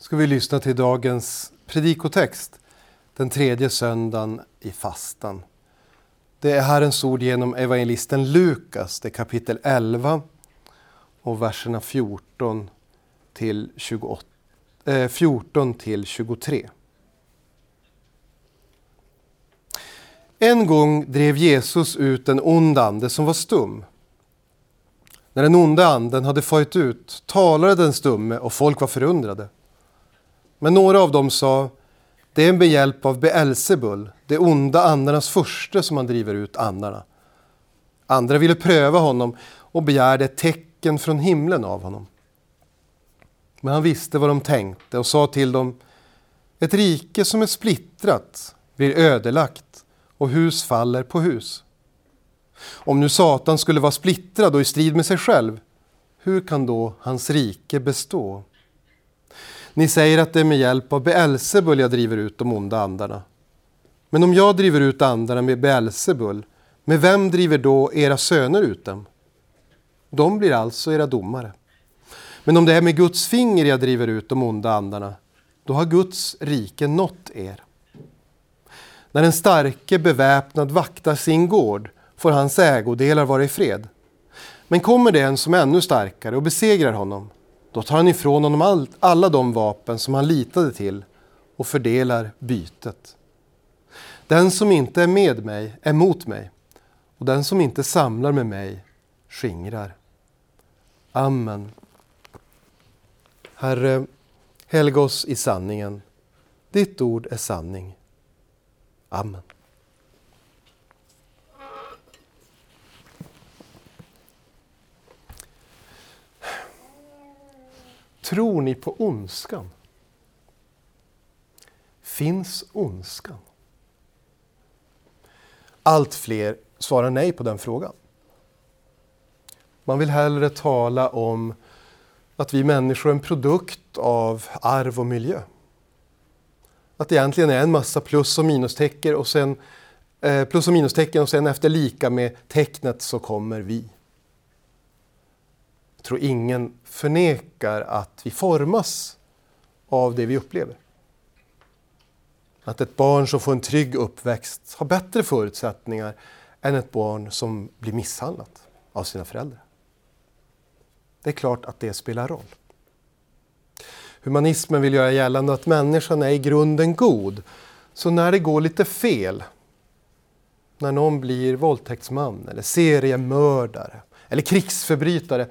ska vi lyssna till dagens predikotext, den tredje söndagen i fastan. Det är Herrens ord genom evangelisten Lukas, det är kapitel 11 och verserna 14 till, 28, eh, 14 till 23. En gång drev Jesus ut en ond ande som var stum. När den onda anden hade farit ut talade den stumme och folk var förundrade. Men några av dem sa, det är med hjälp av Beelzebul, det onda andarnas första som han driver ut andarna. Andra ville pröva honom och begärde ett tecken från himlen av honom. Men han visste vad de tänkte och sa till dem, ett rike som är splittrat blir ödelagt och hus faller på hus. Om nu Satan skulle vara splittrad och i strid med sig själv, hur kan då hans rike bestå? Ni säger att det är med hjälp av Beelzebul jag driver ut de onda andarna. Men om jag driver ut andarna med Beelzebul, med vem driver då era söner ut dem? De blir alltså era domare. Men om det är med Guds finger jag driver ut de onda andarna, då har Guds rike nått er. När en starke beväpnad vaktar sin gård får hans ägodelar vara i fred. Men kommer det en som är ännu starkare och besegrar honom, då tar han ifrån honom all, alla de vapen som han litade till och fördelar bytet. Den som inte är med mig är mot mig och den som inte samlar med mig skingrar. Amen. Herre, helg oss i sanningen. Ditt ord är sanning. Amen. Tror ni på ondskan? Finns ondskan? Allt fler svarar nej på den frågan. Man vill hellre tala om att vi människor är en produkt av arv och miljö. Att det egentligen är en massa plus och minustecken och sen eh, plus och minustecken och sen efter lika med tecknet så kommer vi. Jag tror ingen förnekar att vi formas av det vi upplever. Att ett barn som får en trygg uppväxt har bättre förutsättningar än ett barn som blir misshandlat av sina föräldrar. Det är klart att det spelar roll. Humanismen vill göra gällande att människan är i grunden god. Så när det går lite fel, när någon blir våldtäktsman eller seriemördare eller krigsförbrytare,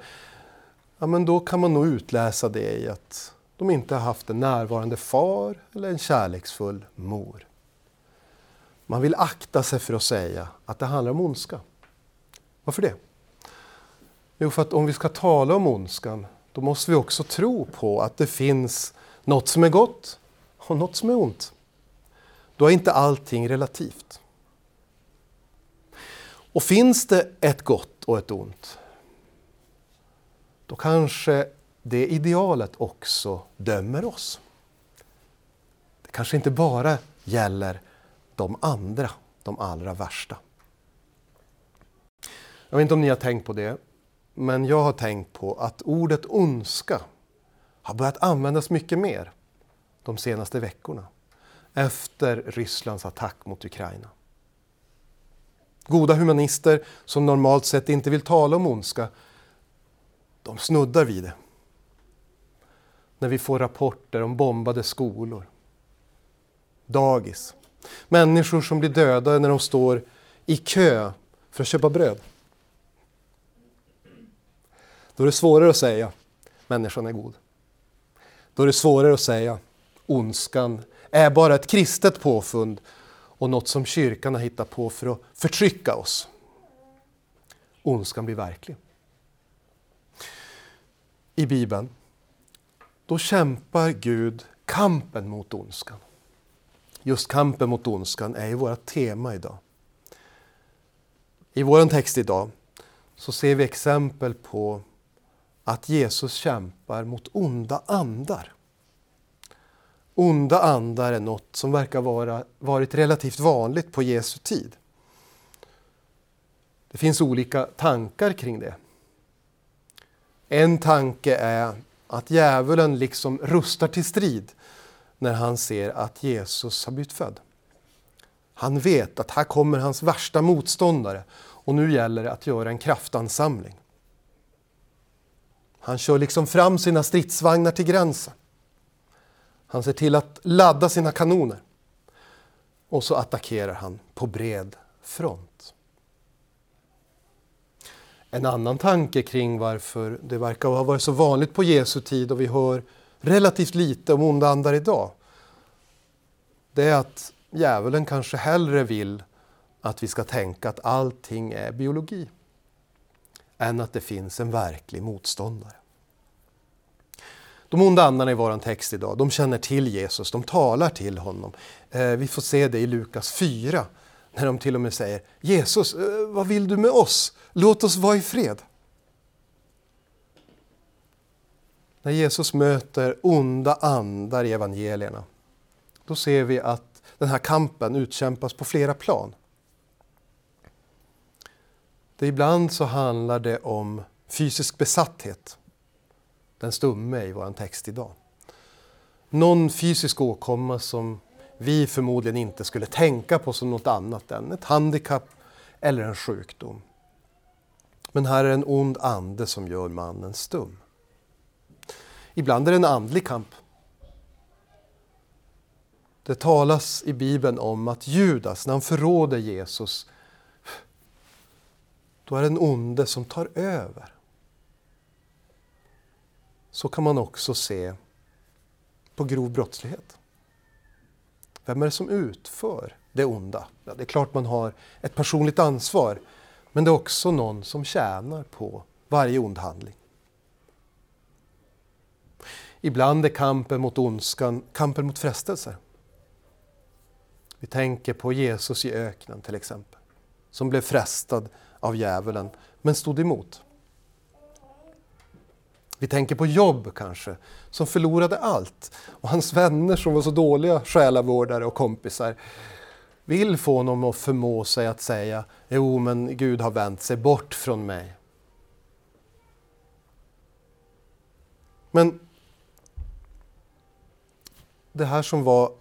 ja, men då kan man nog utläsa det i att de inte har haft en närvarande far eller en kärleksfull mor. Man vill akta sig för att säga att det handlar om ondska. Varför det? Jo, för att om vi ska tala om ondskan, då måste vi också tro på att det finns något som är gott och något som är ont. Då är inte allting relativt. Och finns det ett gott och ett ont, då kanske det idealet också dömer oss. Det kanske inte bara gäller de andra, de allra värsta. Jag vet inte om ni har tänkt på det, men jag har tänkt på att ordet ondska har börjat användas mycket mer de senaste veckorna efter Rysslands attack mot Ukraina. Goda humanister som normalt sett inte vill tala om ondska, de snuddar vid det. När vi får rapporter om bombade skolor, dagis, människor som blir dödade när de står i kö för att köpa bröd. Då är det svårare att säga människan är god. Då är det svårare att säga ondskan är bara ett kristet påfund och något som kyrkan har hittat på för att förtrycka oss. Ondskan blir verklig. I Bibeln, då kämpar Gud kampen mot ondskan. Just kampen mot ondskan är ju vårt tema idag. I vår text idag så ser vi exempel på att Jesus kämpar mot onda andar. Onda andar är något som verkar vara varit relativt vanligt på Jesu tid. Det finns olika tankar kring det. En tanke är att djävulen liksom rustar till strid när han ser att Jesus har blivit född. Han vet att här kommer hans värsta motståndare och nu gäller det att göra en kraftansamling. Han kör liksom fram sina stridsvagnar till gränsen. Han ser till att ladda sina kanoner. Och så attackerar han på bred front. En annan tanke kring varför det verkar ha varit så vanligt på Jesu tid och vi hör relativt lite om onda andar idag. Det är att djävulen kanske hellre vill att vi ska tänka att allting är biologi än att det finns en verklig motståndare. De onda andarna i vår text idag, de känner till Jesus, de talar till honom. Eh, vi får se det i Lukas 4, när de till och med säger Jesus, eh, vad vill du med oss? Låt oss vara i fred. När Jesus möter onda andar i evangelierna, då ser vi att den här kampen utkämpas på flera plan. Det ibland så handlar det om fysisk besatthet. Den stumme i vår text idag. Någon fysisk åkomma som vi förmodligen inte skulle tänka på som något annat än ett handikapp eller en sjukdom. Men här är en ond ande som gör mannen stum. Ibland är det en andlig kamp. Det talas i Bibeln om att Judas, när han förråder Jesus, då är det en onde som tar över. Så kan man också se på grov brottslighet. Vem är det som utför det onda? Ja, det är klart man har ett personligt ansvar, men det är också någon som tjänar på varje ond handling. Ibland är kampen mot ondskan kampen mot frestelser. Vi tänker på Jesus i öknen till exempel, som blev frestad av djävulen, men stod emot. Vi tänker på Jobb kanske, som förlorade allt. Och hans vänner som var så dåliga själavårdare och kompisar vill få honom att förmå sig att säga Jo, men Gud har vänt sig bort från mig. Men det här som var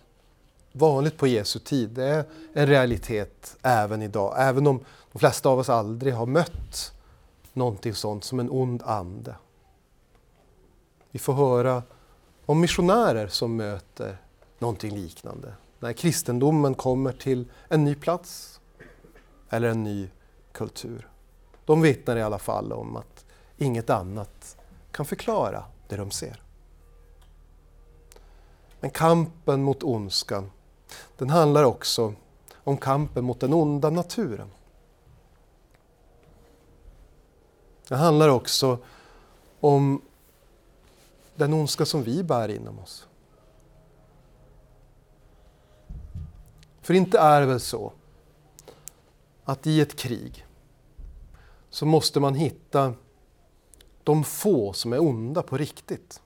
vanligt på Jesu tid, det är en realitet även idag. Även om de flesta av oss aldrig har mött någonting sånt som en ond ande. Vi får höra om missionärer som möter någonting liknande. När kristendomen kommer till en ny plats eller en ny kultur. De vittnar i alla fall om att inget annat kan förklara det de ser. Men kampen mot ondskan, den handlar också om kampen mot den onda naturen. Det handlar också om den ondska som vi bär inom oss. För inte är det väl så att i ett krig så måste man hitta de få som är onda på riktigt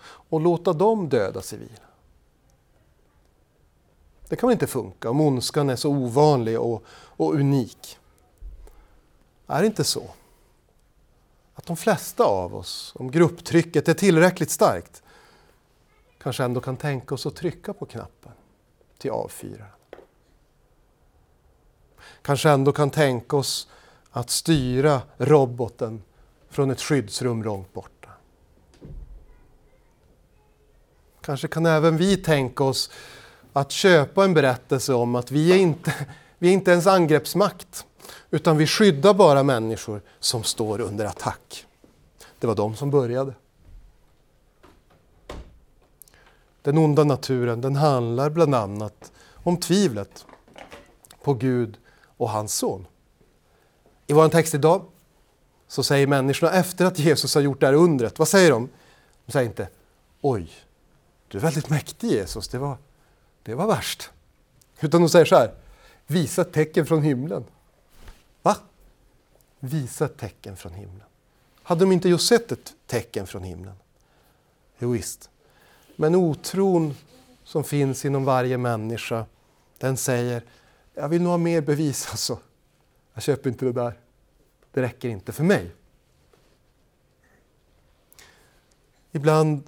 och låta dem döda civila. Det kan väl inte funka om ondskan är så ovanlig och, och unik. Är det inte så? Att de flesta av oss, om grupptrycket är tillräckligt starkt, kanske ändå kan tänka oss att trycka på knappen till avfyraren. Kanske ändå kan tänka oss att styra roboten från ett skyddsrum långt borta. Kanske kan även vi tänka oss att köpa en berättelse om att vi är inte, vi är inte ens angreppsmakt. Utan vi skyddar bara människor som står under attack. Det var de som började. Den onda naturen den handlar bland annat om tvivlet på Gud och hans son. I vår text idag så säger människorna efter att Jesus har gjort det här undret, vad säger de? De säger inte Oj, du är väldigt mäktig Jesus, det var, det var värst. Utan de säger så här, visa ett tecken från himlen. Visa ett tecken från himlen. Hade de inte just sett ett tecken från himlen? Jo, visst. Men otron som finns inom varje människa, den säger jag vill nog ha mer bevis alltså. Jag köper inte det där. Det räcker inte för mig. Ibland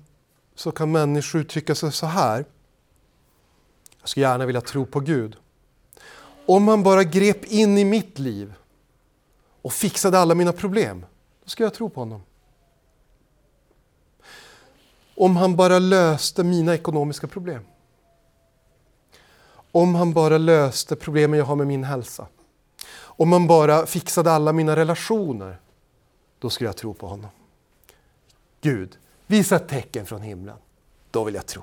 så kan människor uttrycka sig så här. Jag skulle gärna vilja tro på Gud. Om han bara grep in i mitt liv och fixade alla mina problem, då ska jag tro på honom. Om han bara löste mina ekonomiska problem. Om han bara löste problemen jag har med min hälsa. Om han bara fixade alla mina relationer, då skulle jag tro på honom. Gud, visa ett tecken från himlen. Då vill jag tro.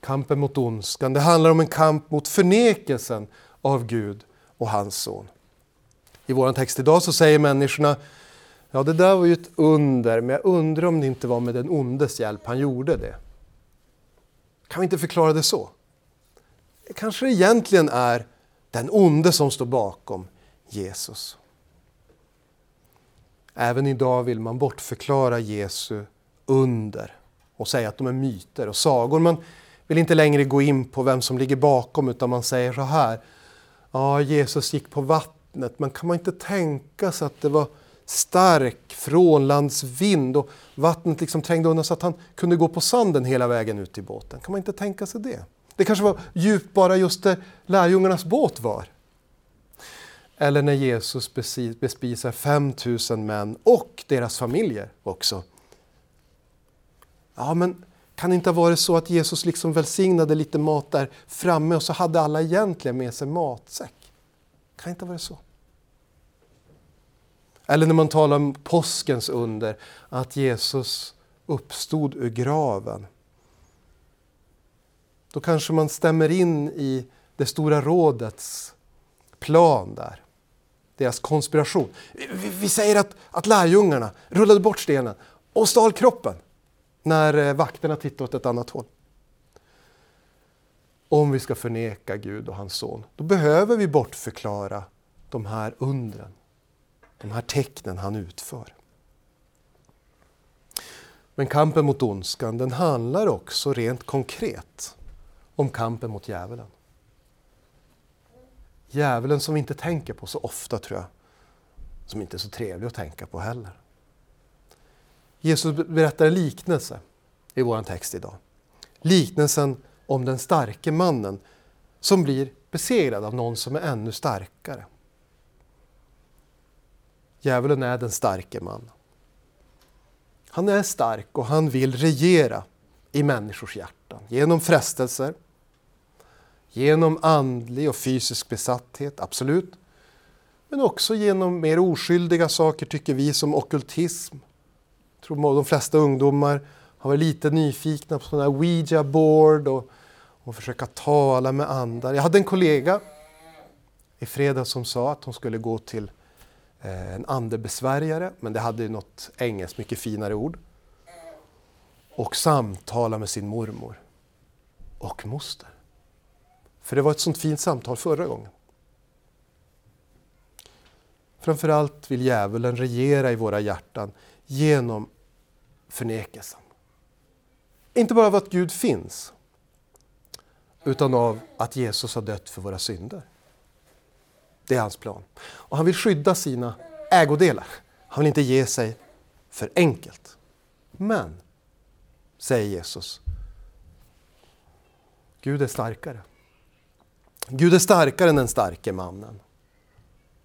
Kampen mot ondskan, det handlar om en kamp mot förnekelsen av Gud och hans son. I vår text idag så säger människorna Ja, det där var ju ett under, men jag undrar om det inte var med den ondes hjälp han gjorde det. Kan vi inte förklara det så? Det Kanske det egentligen är den onde som står bakom Jesus. Även idag vill man bortförklara Jesu under och säga att de är myter och sagor. Man vill inte längre gå in på vem som ligger bakom utan man säger så här. Ja, Jesus gick på vattnet, men kan man inte tänka sig att det var stark frånlandsvind och vattnet liksom trängde undan så att han kunde gå på sanden hela vägen ut till båten. Kan man inte tänka sig det? Det kanske var djupt bara just där lärjungarnas båt var. Eller när Jesus bespisar 5000 män och deras familjer också. Ja, men kan det inte ha varit så att Jesus liksom välsignade lite mat där framme och så hade alla egentligen med sig matsäck? Kan det inte ha varit så? Eller när man talar om påskens under, att Jesus uppstod ur graven. Då kanske man stämmer in i det stora rådets plan där. Deras konspiration. Vi säger att, att lärjungarna rullade bort stenen och stal kroppen när eh, vakterna tittar åt ett annat håll. Om vi ska förneka Gud och hans son, då behöver vi bortförklara de här undren de här tecknen han utför. Men kampen mot ondskan den handlar också rent konkret om kampen mot djävulen. Djävulen som vi inte tänker på så ofta tror jag, som inte är så trevlig att tänka på heller. Jesus berättar en liknelse i vår text idag. Liknelsen om den starke mannen som blir besegrad av någon som är ännu starkare. Djävulen är den starke man. Han är stark och han vill regera i människors hjärtan genom frestelser, genom andlig och fysisk besatthet, absolut. Men också genom mer oskyldiga saker tycker vi som okultism. Jag tror de flesta ungdomar har varit lite nyfikna på sådana här Ouija board och, och försöka tala med andar. Jag hade en kollega i fredags som sa att hon skulle gå till eh, en andebesvärjare, men det hade ju något engelskt mycket finare ord. Och samtala med sin mormor och moster. För det var ett sånt fint samtal förra gången. Framförallt vill djävulen regera i våra hjärtan genom förnekelsen. Inte bara av att Gud finns, utan av att Jesus har dött för våra synder. Det är hans plan. Och han vill skydda sina ägodelar. Han vill inte ge sig för enkelt. Men, säger Jesus, Gud är starkare. Gud är starkare än den starke mannen.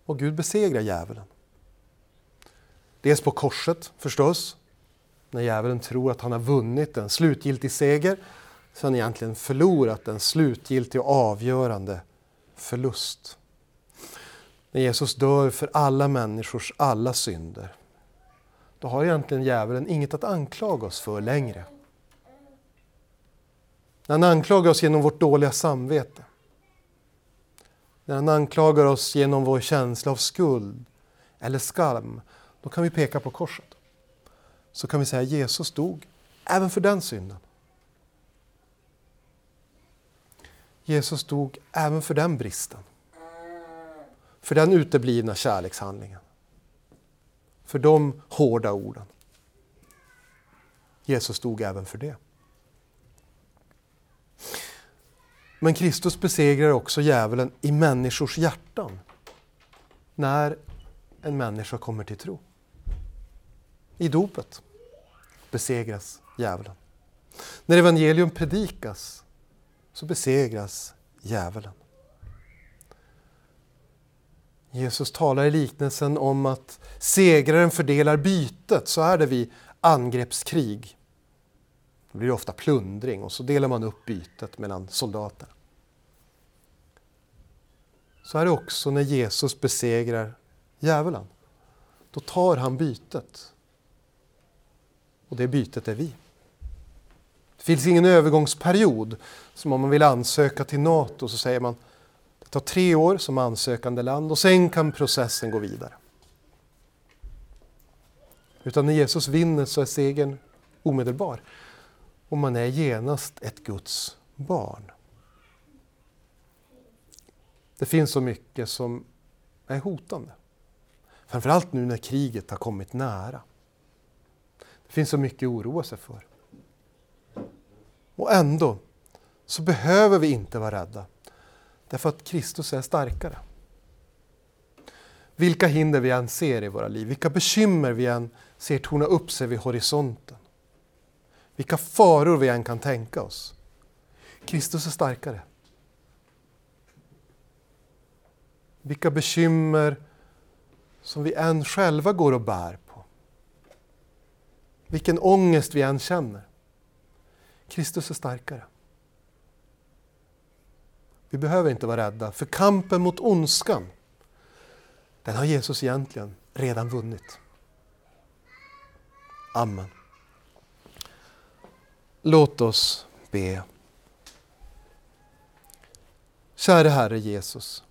Och Gud besegrar djävulen. Dels på korset förstås, när djävulen tror att han har vunnit en slutgiltig seger, så har han egentligen förlorat en slutgiltig och avgörande förlust när Jesus dör för alla människors alla synder, då har egentligen djävulen inget att anklaga oss för längre. När han anklagar oss genom vårt dåliga samvete, när han anklagar oss genom vår känsla av skuld eller skam, då kan vi peka på korset. Så kan vi säga att Jesus dog även för den synden. Jesus dog även för den bristen för den uteblivna kärlekshandlingen. För de hårda orden. Jesus dog även för det. Men Kristus besegrar också djävulen i människors hjärtan när en människa kommer till tro. I dopet besegras djävulen. När evangelium predikas så besegras djävulen. Jesus talar i liknelsen om att segraren fördelar bytet, så är det vid angreppskrig. Då blir det ofta plundring och så delar man upp bytet mellan soldaterna. Så är det också när Jesus besegrar djävulen. Då tar han bytet. Och det bytet är vi. Det finns ingen övergångsperiod. Som om man vill ansöka till Nato så säger man det tar tre år som ansökande land och sen kan processen gå vidare. Utan när Jesus vinner så är segern omedelbar. Och man är genast ett Guds barn. Det finns så mycket som är hotande. Framförallt nu när kriget har kommit nära. Det finns så mycket att oroa sig för. Och ändå så behöver vi inte vara rädda. Därför att Kristus är starkare. Vilka hinder vi än ser i våra liv, vilka bekymmer vi än ser torna upp sig vid horisonten. Vilka faror vi än kan tänka oss. Kristus är starkare. Vilka bekymmer som vi än själva går och bär. Vilken ångest vi än känner. Kristus är starkare. Vi behöver inte vara rädda, för kampen mot ondskan, den har Jesus egentligen redan vunnit. Amen. Låt oss be. Käre Herre Jesus.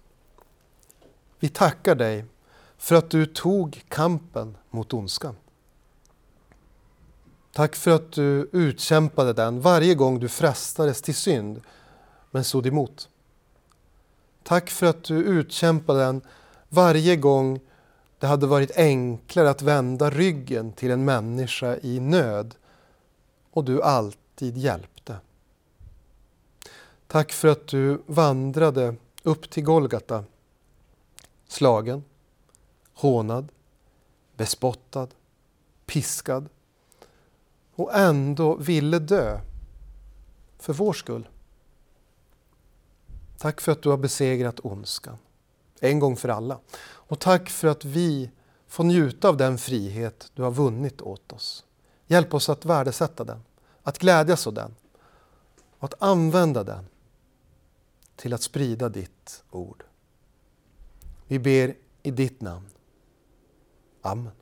Vi tackar dig för att du tog kampen mot ondskan. Tack för att du utkämpade den varje gång du frestades till synd, men stod emot. Tack för att du utkämpade den varje gång det hade varit enklare att vända ryggen till en människa i nöd och du alltid hjälpte. Tack för att du vandrade upp till Golgata slagen, hånad, bespottad, piskad och ändå ville dö för vår skull. Tack för att du har besegrat ondskan, en gång för alla. Och tack för att vi får njuta av den frihet du har vunnit åt oss. Hjälp oss att värdesätta den, att glädjas åt den och att använda den till att sprida ditt ord. Vi ber i ditt namn. Amen.